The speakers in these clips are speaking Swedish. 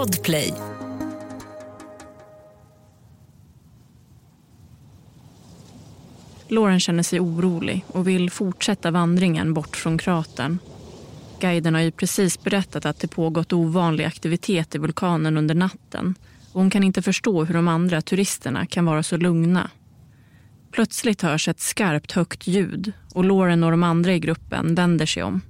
Podplay. Lauren känner sig orolig och vill fortsätta vandringen bort från kratern. Guiden har ju precis berättat att det pågått ovanlig aktivitet i vulkanen under natten och hon kan inte förstå hur de andra turisterna kan vara så lugna. Plötsligt hörs ett skarpt högt ljud och Lauren och de andra i gruppen vänder sig om.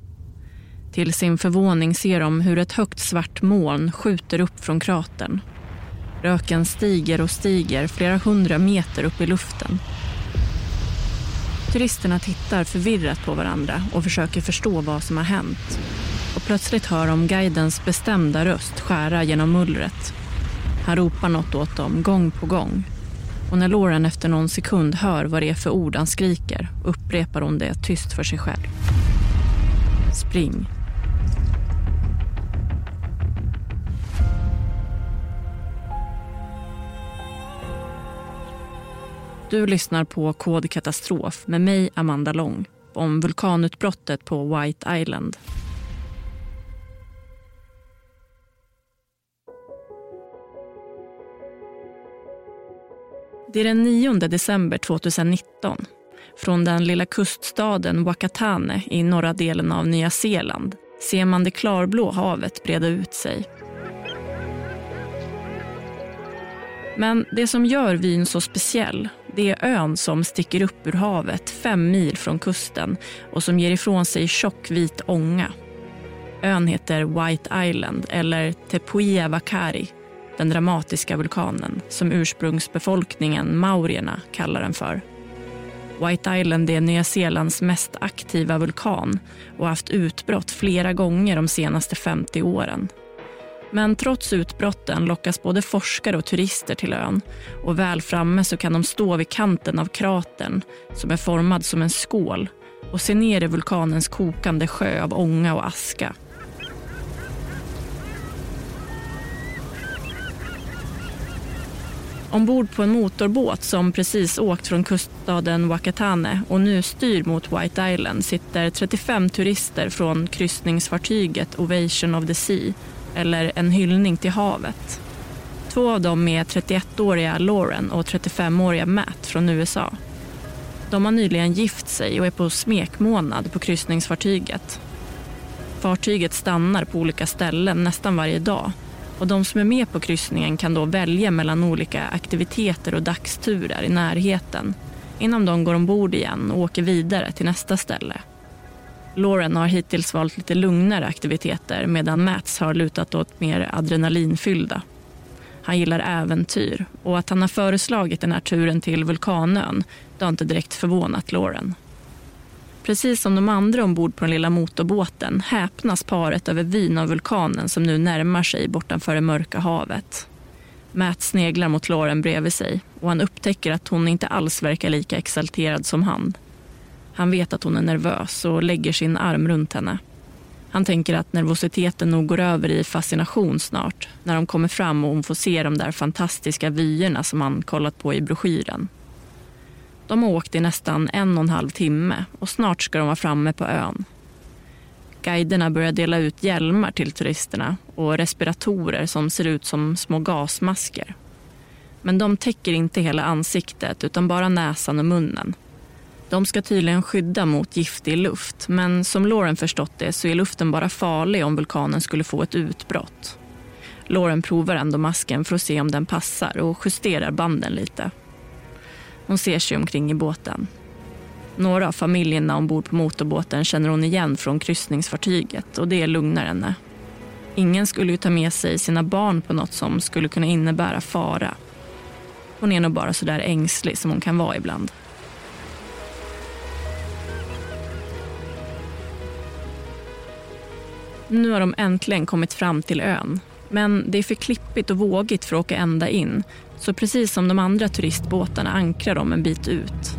Till sin förvåning ser de hur ett högt svart moln skjuter upp från kratern. Röken stiger och stiger flera hundra meter upp i luften. Turisterna tittar förvirrat på varandra och försöker förstå vad som har hänt. Och plötsligt hör de guidens bestämda röst skära genom mullret. Han ropar något åt dem gång på gång. Och när Lauren efter någon sekund hör vad det är för ord han skriker upprepar hon det tyst för sig själv. Spring. Du lyssnar på Kod katastrof med mig, Amanda Lång om vulkanutbrottet på White Island. Det är den 9 december 2019. Från den lilla kuststaden Wakatane i norra delen av Nya Zeeland ser man det klarblå havet breda ut sig. Men det som gör vyn så speciell det är ön som sticker upp ur havet fem mil från kusten och som ger ifrån sig tjock vit ånga. Ön heter White Island eller Tepuia Vakari, den dramatiska vulkanen som ursprungsbefolkningen, maurierna, kallar den för. White Island är Nya Zeelands mest aktiva vulkan och har haft utbrott flera gånger de senaste 50 åren. Men trots utbrotten lockas både forskare och turister till ön. Och väl framme så kan de stå vid kanten av kratern som är formad som en skål och se ner i vulkanens kokande sjö av ånga och aska. Ombord på en motorbåt som precis åkt från kuststaden Wakatane och nu styr mot White Island sitter 35 turister från kryssningsfartyget Ovation of the Sea eller En hyllning till havet. Två av dem är 31-åriga Lauren och 35-åriga Matt från USA. De har nyligen gift sig och är på smekmånad på kryssningsfartyget. Fartyget stannar på olika ställen nästan varje dag och de som är med på kryssningen kan då välja mellan olika aktiviteter och dagsturer i närheten innan de går ombord igen och åker vidare till nästa ställe. Lauren har hittills valt lite lugnare aktiviteter medan Mats har lutat åt mer adrenalinfyllda. Han gillar äventyr och att han har föreslagit den här turen till vulkanön det har inte direkt förvånat Lauren. Precis som de andra ombord på den lilla motorbåten häpnas paret över vyn av vulkanen som nu närmar sig bortanför det mörka havet. Matt sneglar mot Lauren bredvid sig och han upptäcker att hon inte alls verkar lika exalterad som han. Han vet att hon är nervös och lägger sin arm runt henne. Han tänker att nervositeten nog går över i fascination snart när de kommer fram och hon får se de där fantastiska vyerna som han kollat på i broschyren. De har åkt i nästan en och en halv timme och snart ska de vara framme på ön. Guiderna börjar dela ut hjälmar till turisterna och respiratorer som ser ut som små gasmasker. Men de täcker inte hela ansiktet utan bara näsan och munnen de ska tydligen skydda mot giftig luft men som Lauren förstått det så är luften bara farlig om vulkanen skulle få ett utbrott. Lauren provar ändå masken för att se om den passar och justerar banden lite. Hon ser sig omkring i båten. Några av familjerna ombord på motorbåten känner hon igen från kryssningsfartyget och det lugnar henne. Ingen skulle ju ta med sig sina barn på något som skulle kunna innebära fara. Hon är nog bara så där ängslig som hon kan vara ibland. Nu har de äntligen kommit fram till ön. Men det är för klippigt och vågigt för att åka ända in. Så precis som de andra turistbåtarna ankrar de en bit ut.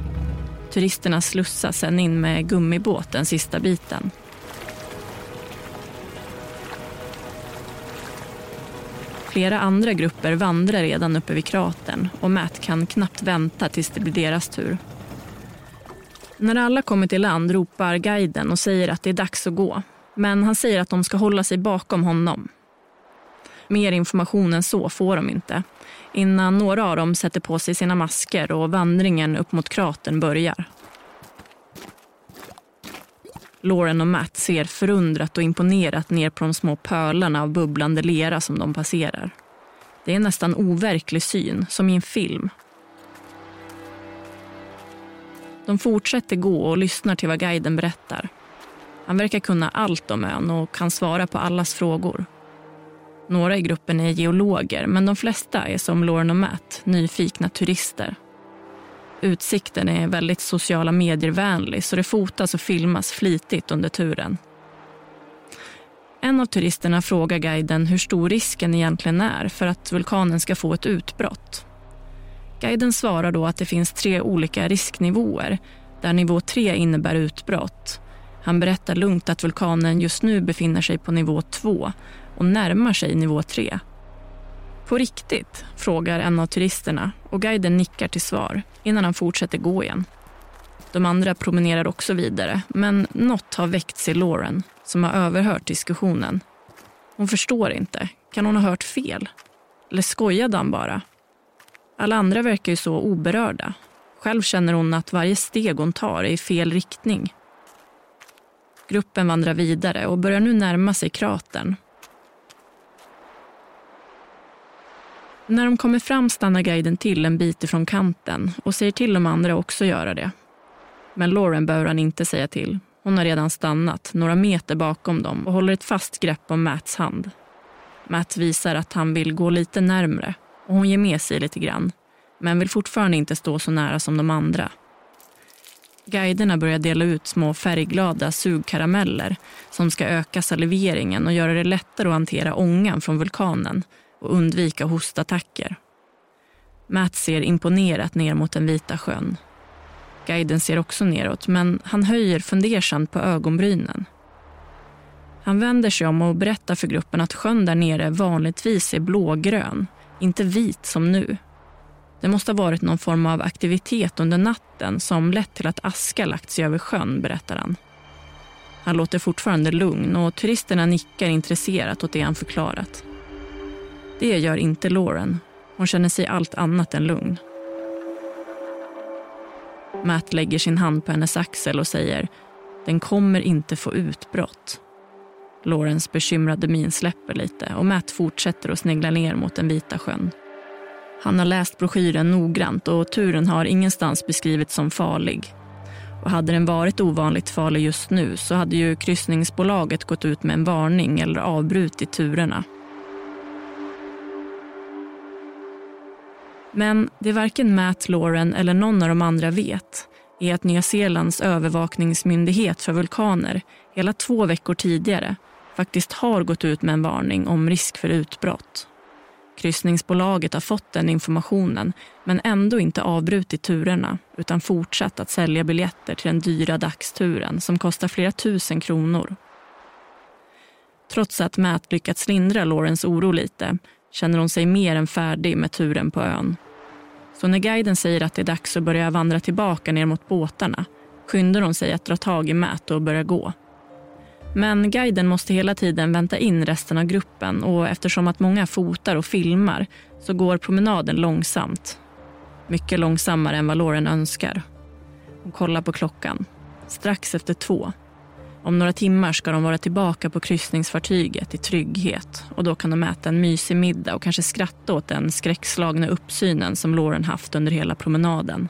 Turisterna slussas sen in med gummibåt den sista biten. Flera andra grupper vandrar redan uppe vid kratern och Matt kan knappt vänta tills det blir deras tur. När alla kommit till land ropar guiden och säger att det är dags att gå men han säger att de ska hålla sig bakom honom. Mer information än så får de inte innan några av dem sätter på sig sina masker och vandringen upp mot kratern börjar. Lauren och Matt ser förundrat och imponerat ner på de små pölarna av bubblande lera som de passerar. Det är en nästan overklig syn, som i en film. De fortsätter gå och lyssnar till vad guiden berättar. Han verkar kunna allt om ön och kan svara på allas frågor. Några i gruppen är geologer, men de flesta är som Lauren och Matt, nyfikna turister. Utsikten är väldigt sociala medier-vänlig så det fotas och filmas flitigt under turen. En av turisterna frågar guiden hur stor risken egentligen är för att vulkanen ska få ett utbrott. Guiden svarar då att det finns tre olika risknivåer där nivå tre innebär utbrott. Han berättar lugnt att vulkanen just nu befinner sig på nivå 2 och närmar sig nivå 3. På riktigt? frågar en av turisterna och guiden nickar till svar innan han fortsätter gå igen. De andra promenerar också vidare, men något har väckts i Lauren som har överhört diskussionen. Hon förstår inte. Kan hon ha hört fel? Eller skojade han bara? Alla andra verkar ju så oberörda. Själv känner hon att varje steg hon tar är i fel riktning. Gruppen vandrar vidare och börjar nu närma sig kratern När de kommer fram stannar guiden till en bit ifrån kanten och säger till de andra också göra det. Men Lauren behöver han inte säga till. Hon har redan stannat några meter bakom dem och håller ett fast grepp om Matts hand. Matt visar att han vill gå lite närmre och hon ger med sig lite grann men vill fortfarande inte stå så nära som de andra. Guiderna börjar dela ut små färgglada sugkarameller som ska öka saliveringen och göra det lättare att hantera ångan från vulkanen och undvika hostattacker. Matt ser imponerat ner mot den vita sjön. Guiden ser också neråt, men han höjer fundersamt på ögonbrynen. Han vänder sig om och berättar för gruppen att sjön där nere vanligtvis är blågrön, inte vit som nu. Det måste ha varit någon form av aktivitet under natten som lett till att aska lagt sig över sjön, berättar han. Han låter fortfarande lugn och turisterna nickar intresserat åt det han förklarat. Det gör inte Lauren. Hon känner sig allt annat än lugn. Matt lägger sin hand på hennes axel och säger den kommer inte få utbrott. Laurens bekymrade min släpper lite och Matt fortsätter att snegla ner mot den vita sjön. Han har läst broschyren noggrant och turen har ingenstans beskrivits som farlig. Och hade den varit ovanligt farlig just nu så hade ju kryssningsbolaget gått ut med en varning eller avbrutit turerna. Men det varken Matt Lauren eller någon av de andra vet är att Nya Zeelands övervakningsmyndighet för vulkaner hela två veckor tidigare faktiskt har gått ut med en varning om risk för utbrott. Kryssningsbolaget har fått den informationen men ändå inte avbrutit turerna utan fortsatt att sälja biljetter till den dyra dagsturen som kostar flera tusen kronor. Trots att Matt lyckats lindra Laurens oro lite känner hon sig mer än färdig med turen på ön. Så när guiden säger att det är dags att börja vandra tillbaka ner mot båtarna skyndar hon sig att dra tag i Matt och börja gå. Men guiden måste hela tiden vänta in resten av gruppen och eftersom att många fotar och filmar så går promenaden långsamt. Mycket långsammare än vad Lauren önskar. Hon kollar på klockan. Strax efter två om några timmar ska de vara tillbaka på kryssningsfartyget i trygghet och då kan de äta en mysig middag och kanske skratta åt den skräckslagna uppsynen som Lauren haft under hela promenaden.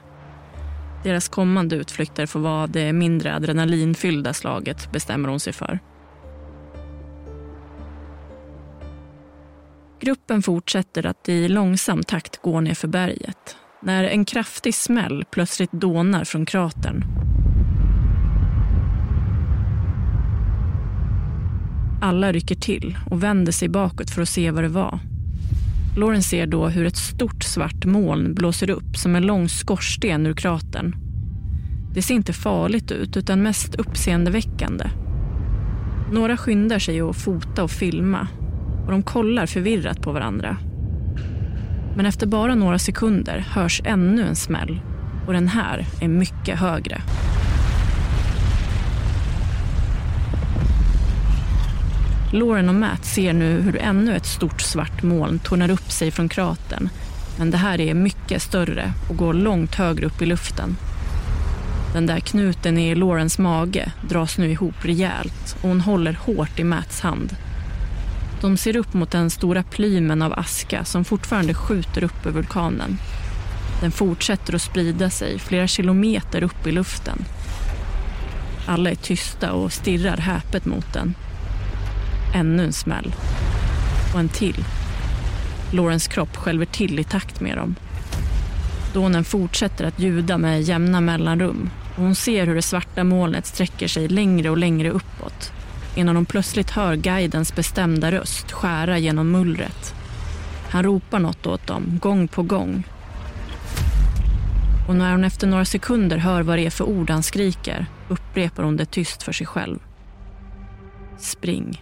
Deras kommande utflykter får vara det mindre adrenalinfyllda slaget, bestämmer hon sig för. Gruppen fortsätter att i långsam takt gå ner för berget när en kraftig smäll plötsligt dånar från kratern Alla rycker till och vänder sig bakåt för att se vad det var. Lauren ser då hur ett stort svart moln blåser upp som en lång skorsten ur kratern. Det ser inte farligt ut, utan mest uppseendeväckande. Några skyndar sig att fota och filma och de kollar förvirrat på varandra. Men efter bara några sekunder hörs ännu en smäll och den här är mycket högre. Lauren och Matt ser nu hur ännu ett stort svart moln tornar upp sig från kratern. Men det här är mycket större och går långt högre upp i luften. Den där knuten i Laurens mage dras nu ihop rejält och hon håller hårt i Mats hand. De ser upp mot den stora plymen av aska som fortfarande skjuter upp över vulkanen. Den fortsätter att sprida sig flera kilometer upp i luften. Alla är tysta och stirrar häpet mot den. Ännu en smäll. Och en till. Laurens kropp skälver till i takt med dem. Dånen fortsätter att ljuda med jämna mellanrum och hon ser hur det svarta molnet sträcker sig längre och längre uppåt innan hon plötsligt hör guidens bestämda röst skära genom mullret. Han ropar något åt dem, gång på gång. Och när hon efter några sekunder hör vad det är för ord han skriker upprepar hon det tyst för sig själv. Spring.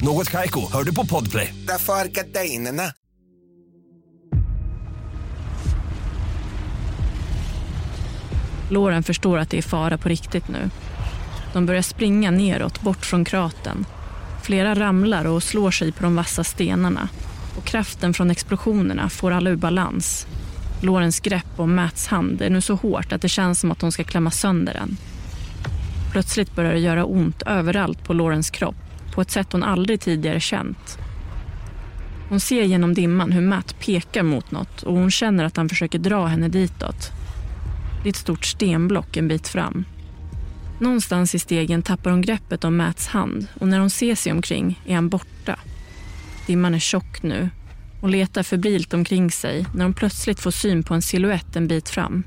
Något Kaiko, hör du på Podplay. Därför är gardinerna. Lauren förstår att det är fara på riktigt nu. De börjar springa neråt, bort från kraten. Flera ramlar och slår sig på de vassa stenarna. Och kraften från explosionerna får alla ur balans. Laurens grepp om Mats hand är nu så hårt att det känns som att hon ska klämma sönder den. Plötsligt börjar det göra ont överallt på Laurens kropp på ett sätt hon aldrig tidigare känt. Hon ser genom dimman hur Matt pekar mot något och hon känner att han försöker dra henne ditåt. Det är ett stort stenblock en bit fram. Någonstans i stegen tappar hon greppet om Mats hand och när hon ser sig omkring är han borta. Dimman är tjock nu och letar febrilt omkring sig när hon plötsligt får syn på en siluett en bit fram.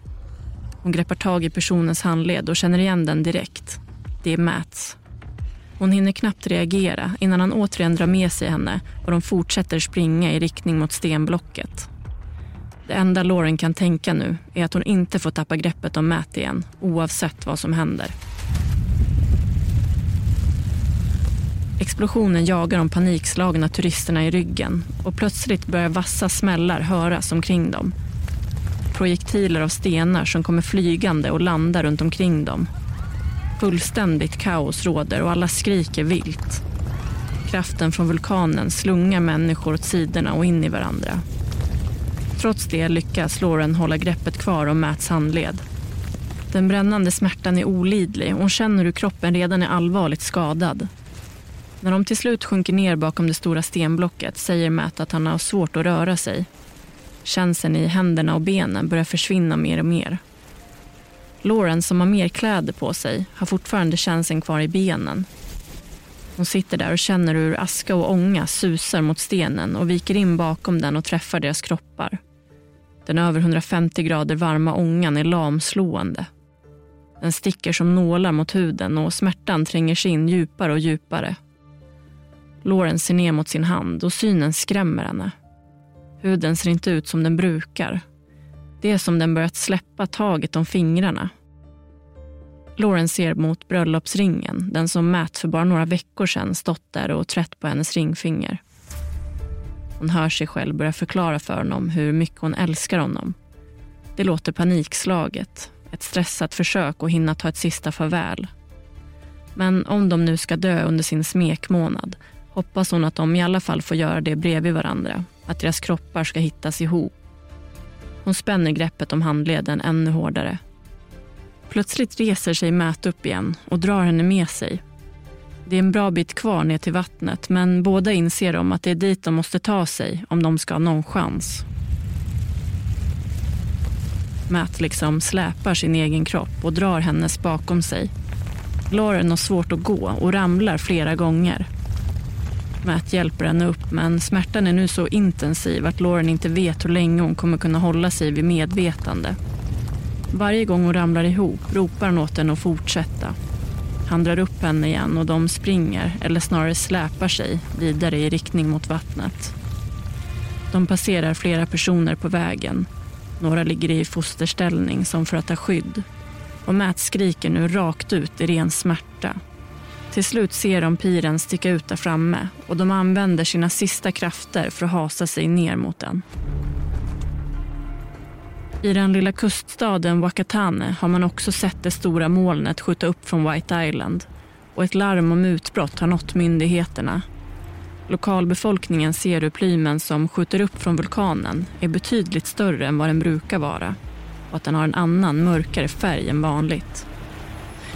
Hon greppar tag i personens handled och känner igen den direkt. Det är Mats. Hon hinner knappt reagera innan han återigen drar med sig henne och de fortsätter springa i riktning mot stenblocket. Det enda Lauren kan tänka nu är att hon inte får tappa greppet om Matt igen oavsett vad som händer. Explosionen jagar de panikslagna turisterna i ryggen och plötsligt börjar vassa smällar höras omkring dem. Projektiler av stenar som kommer flygande och landar runt omkring dem. Fullständigt kaos råder och alla skriker vilt. Kraften från vulkanen slungar människor åt sidorna och in i varandra. Trots det lyckas Lauren hålla greppet kvar om Mats handled. Den brännande smärtan är olidlig och hon känner hur kroppen redan är allvarligt skadad. När de till slut sjunker ner bakom det stora stenblocket säger Matt att han har svårt att röra sig. Känseln i händerna och benen börjar försvinna mer och mer. Lauren, som har mer kläder på sig, har fortfarande känseln kvar i benen. Hon sitter där och känner hur aska och ånga susar mot stenen och viker in bakom den och träffar deras kroppar. Den över 150 grader varma ångan är lamslående. Den sticker som nålar mot huden och smärtan tränger sig in djupare och djupare. Lauren ser ner mot sin hand och synen skrämmer henne. Huden ser inte ut som den brukar. Det är som den börjat släppa taget om fingrarna. Lauren ser mot bröllopsringen, den som Matt för bara några veckor sedan stått där och trätt på hennes ringfinger. Hon hör sig själv börja förklara för honom hur mycket hon älskar honom. Det låter panikslaget, ett stressat försök att hinna ta ett sista farväl. Men om de nu ska dö under sin smekmånad hoppas hon att de i alla fall får göra det bredvid varandra, att deras kroppar ska hittas ihop. Hon spänner greppet om handleden ännu hårdare. Plötsligt reser sig Matt upp igen och drar henne med sig. Det är en bra bit kvar ner till vattnet men båda inser de att det är dit de måste ta sig om de ska ha någon chans. Matt liksom släpar sin egen kropp och drar hennes bakom sig. Lauren har svårt att gå och ramlar flera gånger. Matt hjälper henne upp men smärtan är nu så intensiv att Lauren inte vet hur länge hon kommer kunna hålla sig vid medvetande. Varje gång hon ramlar ihop ropar han åt henne att fortsätta. Han drar upp henne igen och de springer, eller snarare släpar sig, vidare i riktning mot vattnet. De passerar flera personer på vägen. Några ligger i fosterställning som för att ta skydd. Och Matt skriker nu rakt ut i ren smärta. Till slut ser de piren sticka ut där framme och de använder sina sista krafter för att hasa sig ner mot den. I den lilla kuststaden Wakatane har man också sett det stora molnet skjuta upp från White Island och ett larm om utbrott har nått myndigheterna. Lokalbefolkningen ser hur plymen som skjuter upp från vulkanen är betydligt större än vad den brukar vara och att den har en annan mörkare färg än vanligt.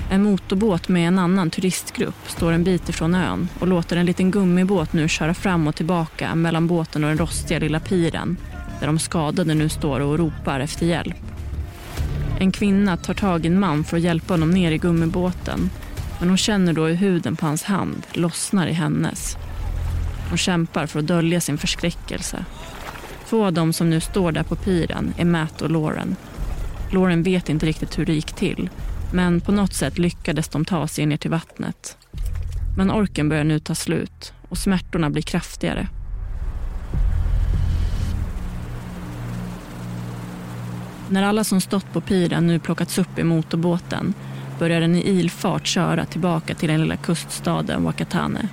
En motorbåt med en annan turistgrupp står en bit ifrån ön och låter en liten gummibåt nu köra fram och tillbaka mellan båten och den rostiga lilla piren där de skadade nu står och ropar efter hjälp. En kvinna tar tag i en man för att hjälpa honom ner i gummibåten men hon känner då hur huden på hans hand lossnar i hennes. Hon kämpar för att dölja sin förskräckelse. Två av dem som nu står där på piren är Matt och Lauren. Lauren vet inte riktigt hur det gick till men på något sätt lyckades de ta sig ner till vattnet. Men orken börjar nu ta slut och smärtorna blir kraftigare. När alla som stått på piren nu plockats upp i motorbåten börjar den i ilfart köra tillbaka till den lilla kuststaden Wakatane.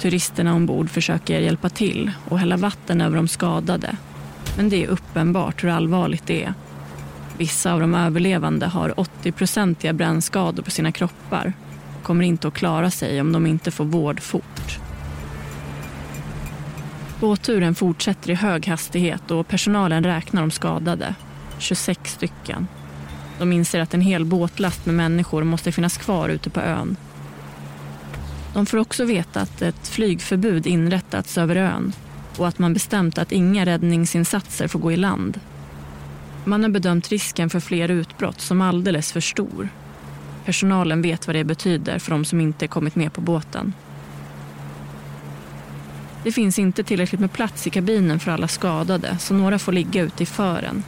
Turisterna ombord försöker hjälpa till och hälla vatten över de skadade. Men det är uppenbart hur allvarligt det är. Vissa av de överlevande har 80-procentiga brännskador på sina kroppar och kommer inte att klara sig om de inte får vård fort. Båtturen fortsätter i hög hastighet och personalen räknar de skadade 26 stycken. De inser att en hel båtlast med människor måste finnas kvar ute på ön. De får också veta att ett flygförbud inrättats över ön och att man bestämt att inga räddningsinsatser får gå i land. Man har bedömt risken för fler utbrott som alldeles för stor. Personalen vet vad det betyder för de som inte kommit med på båten. Det finns inte tillräckligt med plats i kabinen för alla skadade så några får ligga ute i fören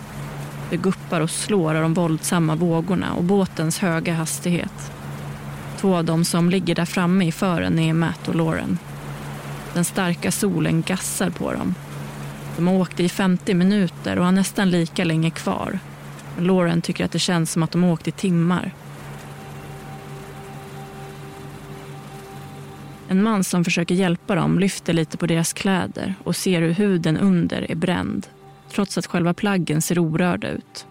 det guppar och slår av de våldsamma vågorna och båtens höga hastighet. Två av dem som ligger där framme i fören är Matt och Lauren. Den starka solen gassar på dem. De har åkt i 50 minuter och har nästan lika länge kvar. Lauren tycker att det känns som att de har åkt i timmar. En man som försöker hjälpa dem lyfter lite på deras kläder och ser hur huden under är bränd trots att själva plaggen ser orörda ut.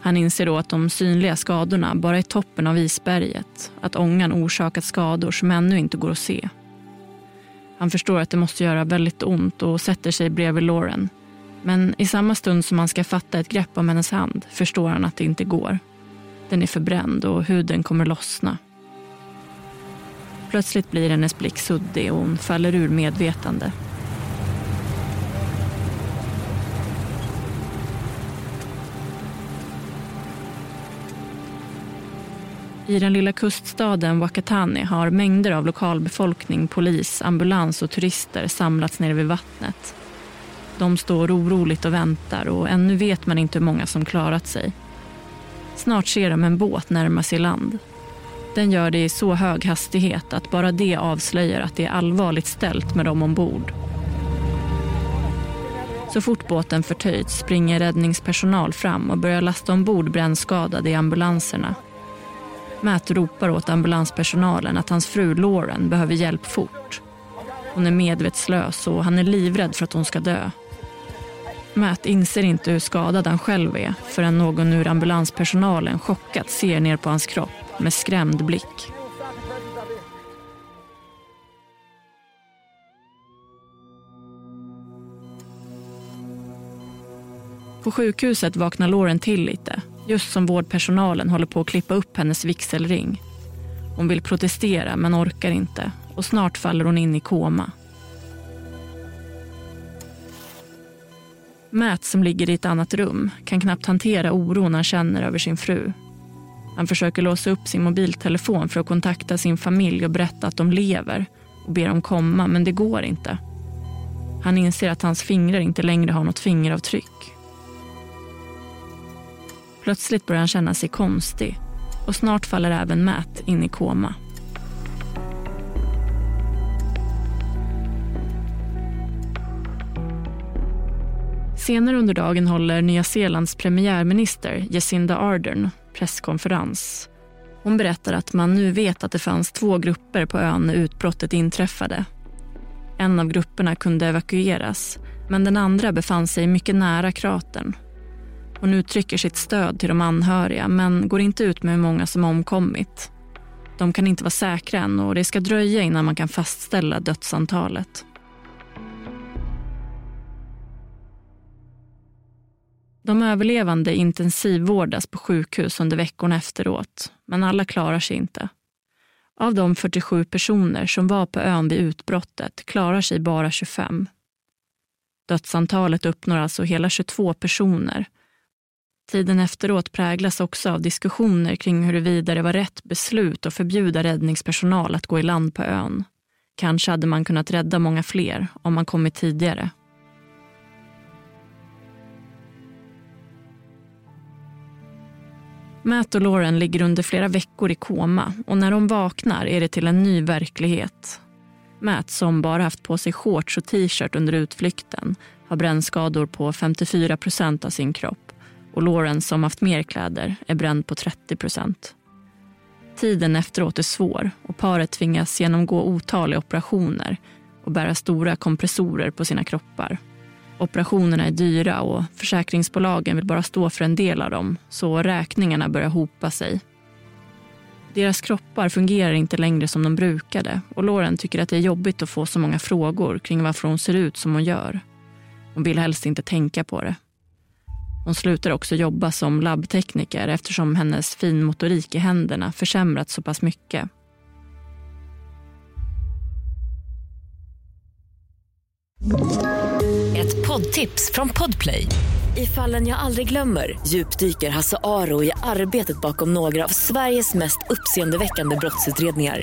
Han inser då att de synliga skadorna bara är toppen av isberget, att ångan orsakat skador som ännu inte går att se. Han förstår att det måste göra väldigt ont och sätter sig bredvid Lauren. Men i samma stund som han ska fatta ett grepp om hennes hand förstår han att det inte går. Den är förbränd och huden kommer lossna. Plötsligt blir hennes blick suddig och hon faller ur medvetande. I den lilla kuststaden Wakatani har mängder av lokalbefolkning, polis, ambulans och turister samlats nere vid vattnet. De står oroligt och väntar och ännu vet man inte hur många som klarat sig. Snart ser de en båt närma sig land. Den gör det i så hög hastighet att bara det avslöjar att det är allvarligt ställt med dem ombord. Så fort båten förtöjts springer räddningspersonal fram och börjar lasta ombord brännskadade i ambulanserna Matt ropar åt ambulanspersonalen att hans fru Lauren behöver hjälp fort. Hon är medvetslös och han är livrädd för att hon ska dö. Matt inser inte hur skadad han själv är förrän någon ur ambulanspersonalen chockat ser ner på hans kropp med skrämd blick. På sjukhuset vaknar Lauren till lite Just som vårdpersonalen håller på att klippa upp hennes vigselring. Hon vill protestera men orkar inte och snart faller hon in i koma. Matt som ligger i ett annat rum kan knappt hantera oron han känner över sin fru. Han försöker låsa upp sin mobiltelefon för att kontakta sin familj och berätta att de lever och ber dem komma, men det går inte. Han inser att hans fingrar inte längre har något fingeravtryck. Plötsligt börjar han känna sig konstig och snart faller även Matt in i koma. Senare under dagen håller Nya Zeelands premiärminister Jacinda Ardern presskonferens. Hon berättar att man nu vet att det fanns två grupper på ön när utbrottet inträffade. En av grupperna kunde evakueras, men den andra befann sig mycket nära kratern hon uttrycker sitt stöd till de anhöriga men går inte ut med hur många som omkommit. De kan inte vara säkra än och det ska dröja innan man kan fastställa dödsantalet. De överlevande intensivvårdas på sjukhus under veckorna efteråt, men alla klarar sig inte. Av de 47 personer som var på ön vid utbrottet klarar sig bara 25. Dödsantalet uppnår alltså hela 22 personer. Tiden efteråt präglas också av diskussioner kring huruvida det var rätt beslut att förbjuda räddningspersonal att gå i land på ön. Kanske hade man kunnat rädda många fler om man kommit tidigare. Matt och Lauren ligger under flera veckor i koma och när de vaknar är det till en ny verklighet. Matt, som bara haft på sig shorts och t-shirt under utflykten, har brännskador på 54 procent av sin kropp och Lauren, som haft mer kläder, är bränd på 30 procent. Tiden efteråt är svår och paret tvingas genomgå otaliga operationer och bära stora kompressorer på sina kroppar. Operationerna är dyra och försäkringsbolagen vill bara stå för en del av dem så räkningarna börjar hopa sig. Deras kroppar fungerar inte längre som de brukade och Lauren tycker att det är jobbigt att få så många frågor kring varför hon ser ut som hon gör. Hon vill helst inte tänka på det. Hon slutar också jobba som labbtekniker eftersom hennes finmotorik i händerna försämrats så pass mycket. Ett poddtips från Podplay. I fallen jag aldrig glömmer djupdyker Hasse Aro i arbetet bakom några av Sveriges mest uppseendeväckande brottsutredningar.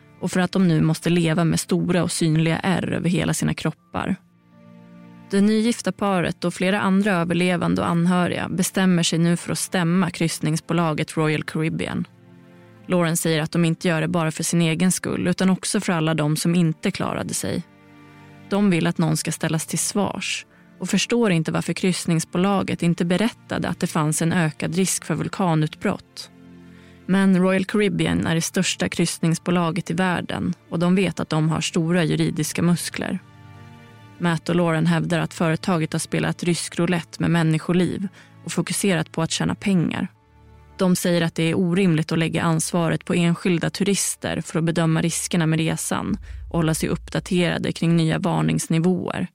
och för att de nu måste leva med stora och synliga ärr över hela sina kroppar. Det nygifta paret och flera andra överlevande och anhöriga bestämmer sig nu för att stämma kryssningsbolaget Royal Caribbean. Lauren säger att de inte gör det bara för sin egen skull utan också för alla de som inte klarade sig. De vill att någon ska ställas till svars och förstår inte varför kryssningsbolaget inte berättade att det fanns en ökad risk för vulkanutbrott. Men Royal Caribbean är det största kryssningsbolaget i världen och de vet att de har stora juridiska muskler. Matt och Lauren hävdar att företaget har spelat rysk roulette med människoliv och fokuserat på att tjäna pengar. De säger att det är orimligt att lägga ansvaret på enskilda turister för att bedöma riskerna med resan och hålla sig uppdaterade kring nya varningsnivåer.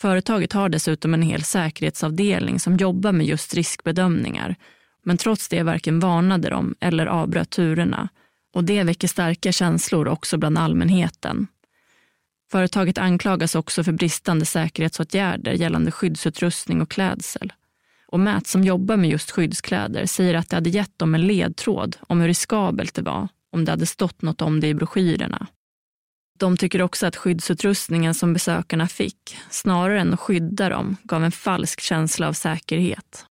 Företaget har dessutom en hel säkerhetsavdelning som jobbar med just riskbedömningar. Men trots det varken varnade de eller avbröt turerna. Och det väcker starka känslor också bland allmänheten. Företaget anklagas också för bristande säkerhetsåtgärder gällande skyddsutrustning och klädsel. Och Matt som jobbar med just skyddskläder säger att det hade gett dem en ledtråd om hur riskabelt det var om det hade stått något om det i broschyrerna. De tycker också att skyddsutrustningen som besökarna fick, snarare än att skydda dem, gav en falsk känsla av säkerhet.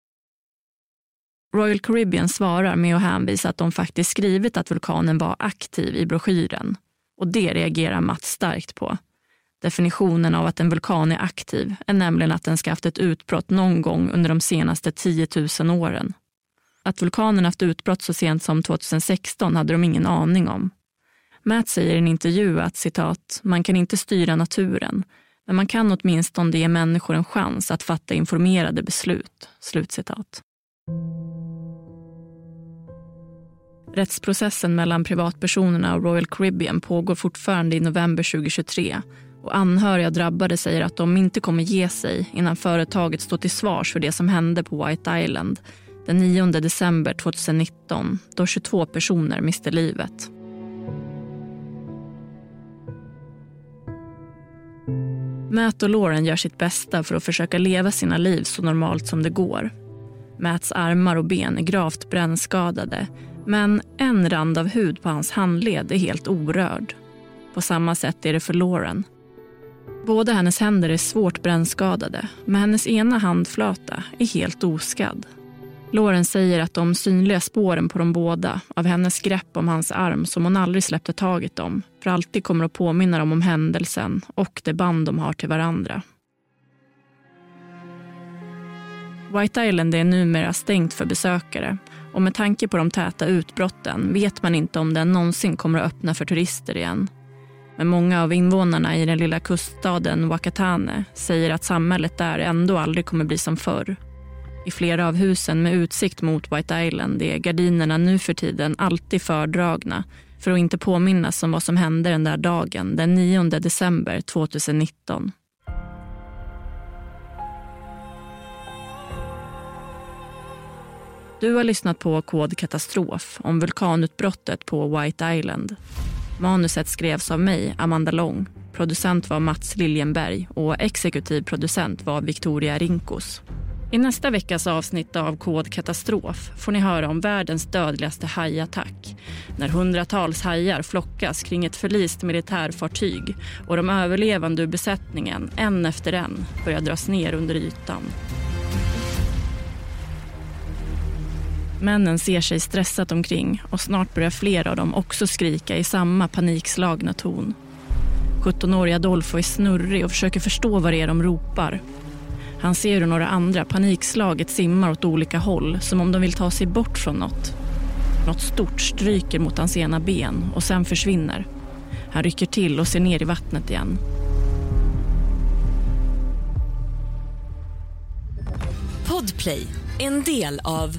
Royal Caribbean svarar med att hänvisa att de faktiskt skrivit att vulkanen var aktiv i broschyren. Och det reagerar Matt starkt på. Definitionen av att en vulkan är aktiv är nämligen att den ska haft ett utbrott någon gång under de senaste 10 000 åren. Att vulkanen haft utbrott så sent som 2016 hade de ingen aning om. Matt säger i en intervju att citat, man kan inte styra naturen, men man kan åtminstone ge människor en chans att fatta informerade beslut. Slutcitat. Rättsprocessen mellan privatpersonerna och Royal Caribbean pågår fortfarande i november 2023 och anhöriga drabbade säger att de inte kommer ge sig innan företaget står till svars för det som hände på White Island den 9 december 2019 då 22 personer miste livet. Matt och Lauren gör sitt bästa för att försöka leva sina liv så normalt som det går. Mats armar och ben är gravt brännskadade men en rand av hud på hans handled är helt orörd. På samma sätt är det för Lauren. Båda hennes händer är svårt brännskadade men hennes ena handflata är helt oskadd. Lauren säger att de synliga spåren på de båda av hennes grepp om hans arm som hon aldrig släppte taget om för alltid kommer att påminna dem om händelsen och det band de har till varandra. White Island är numera stängt för besökare och med tanke på de täta utbrotten vet man inte om den någonsin kommer att öppna för turister igen. Men många av invånarna i den lilla kuststaden Wakatane säger att samhället där ändå aldrig kommer bli som förr. I flera av husen med utsikt mot White Island är gardinerna nu för tiden alltid fördragna för att inte påminnas om vad som hände den där dagen den 9 december 2019. Du har lyssnat på Kod katastrof om vulkanutbrottet på White Island. Manuset skrevs av mig, Amanda Long. Producent var Mats Liljenberg och exekutiv producent var Victoria Rinkos. I nästa veckas avsnitt av Kod katastrof får ni höra om världens dödligaste hajattack. När hundratals hajar flockas kring ett förlist militärfartyg och de överlevande ur besättningen, en efter en, börjar dras ner under ytan. Männen ser sig stressat omkring och snart börjar flera av dem också skrika i samma panikslagna ton. 17-åriga Adolfo är snurrig och försöker förstå vad det är de ropar. Han ser hur några andra panikslaget simmar åt olika håll som om de vill ta sig bort från något. Något stort stryker mot hans ena ben och sen försvinner. Han rycker till och ser ner i vattnet igen. Podplay, en del av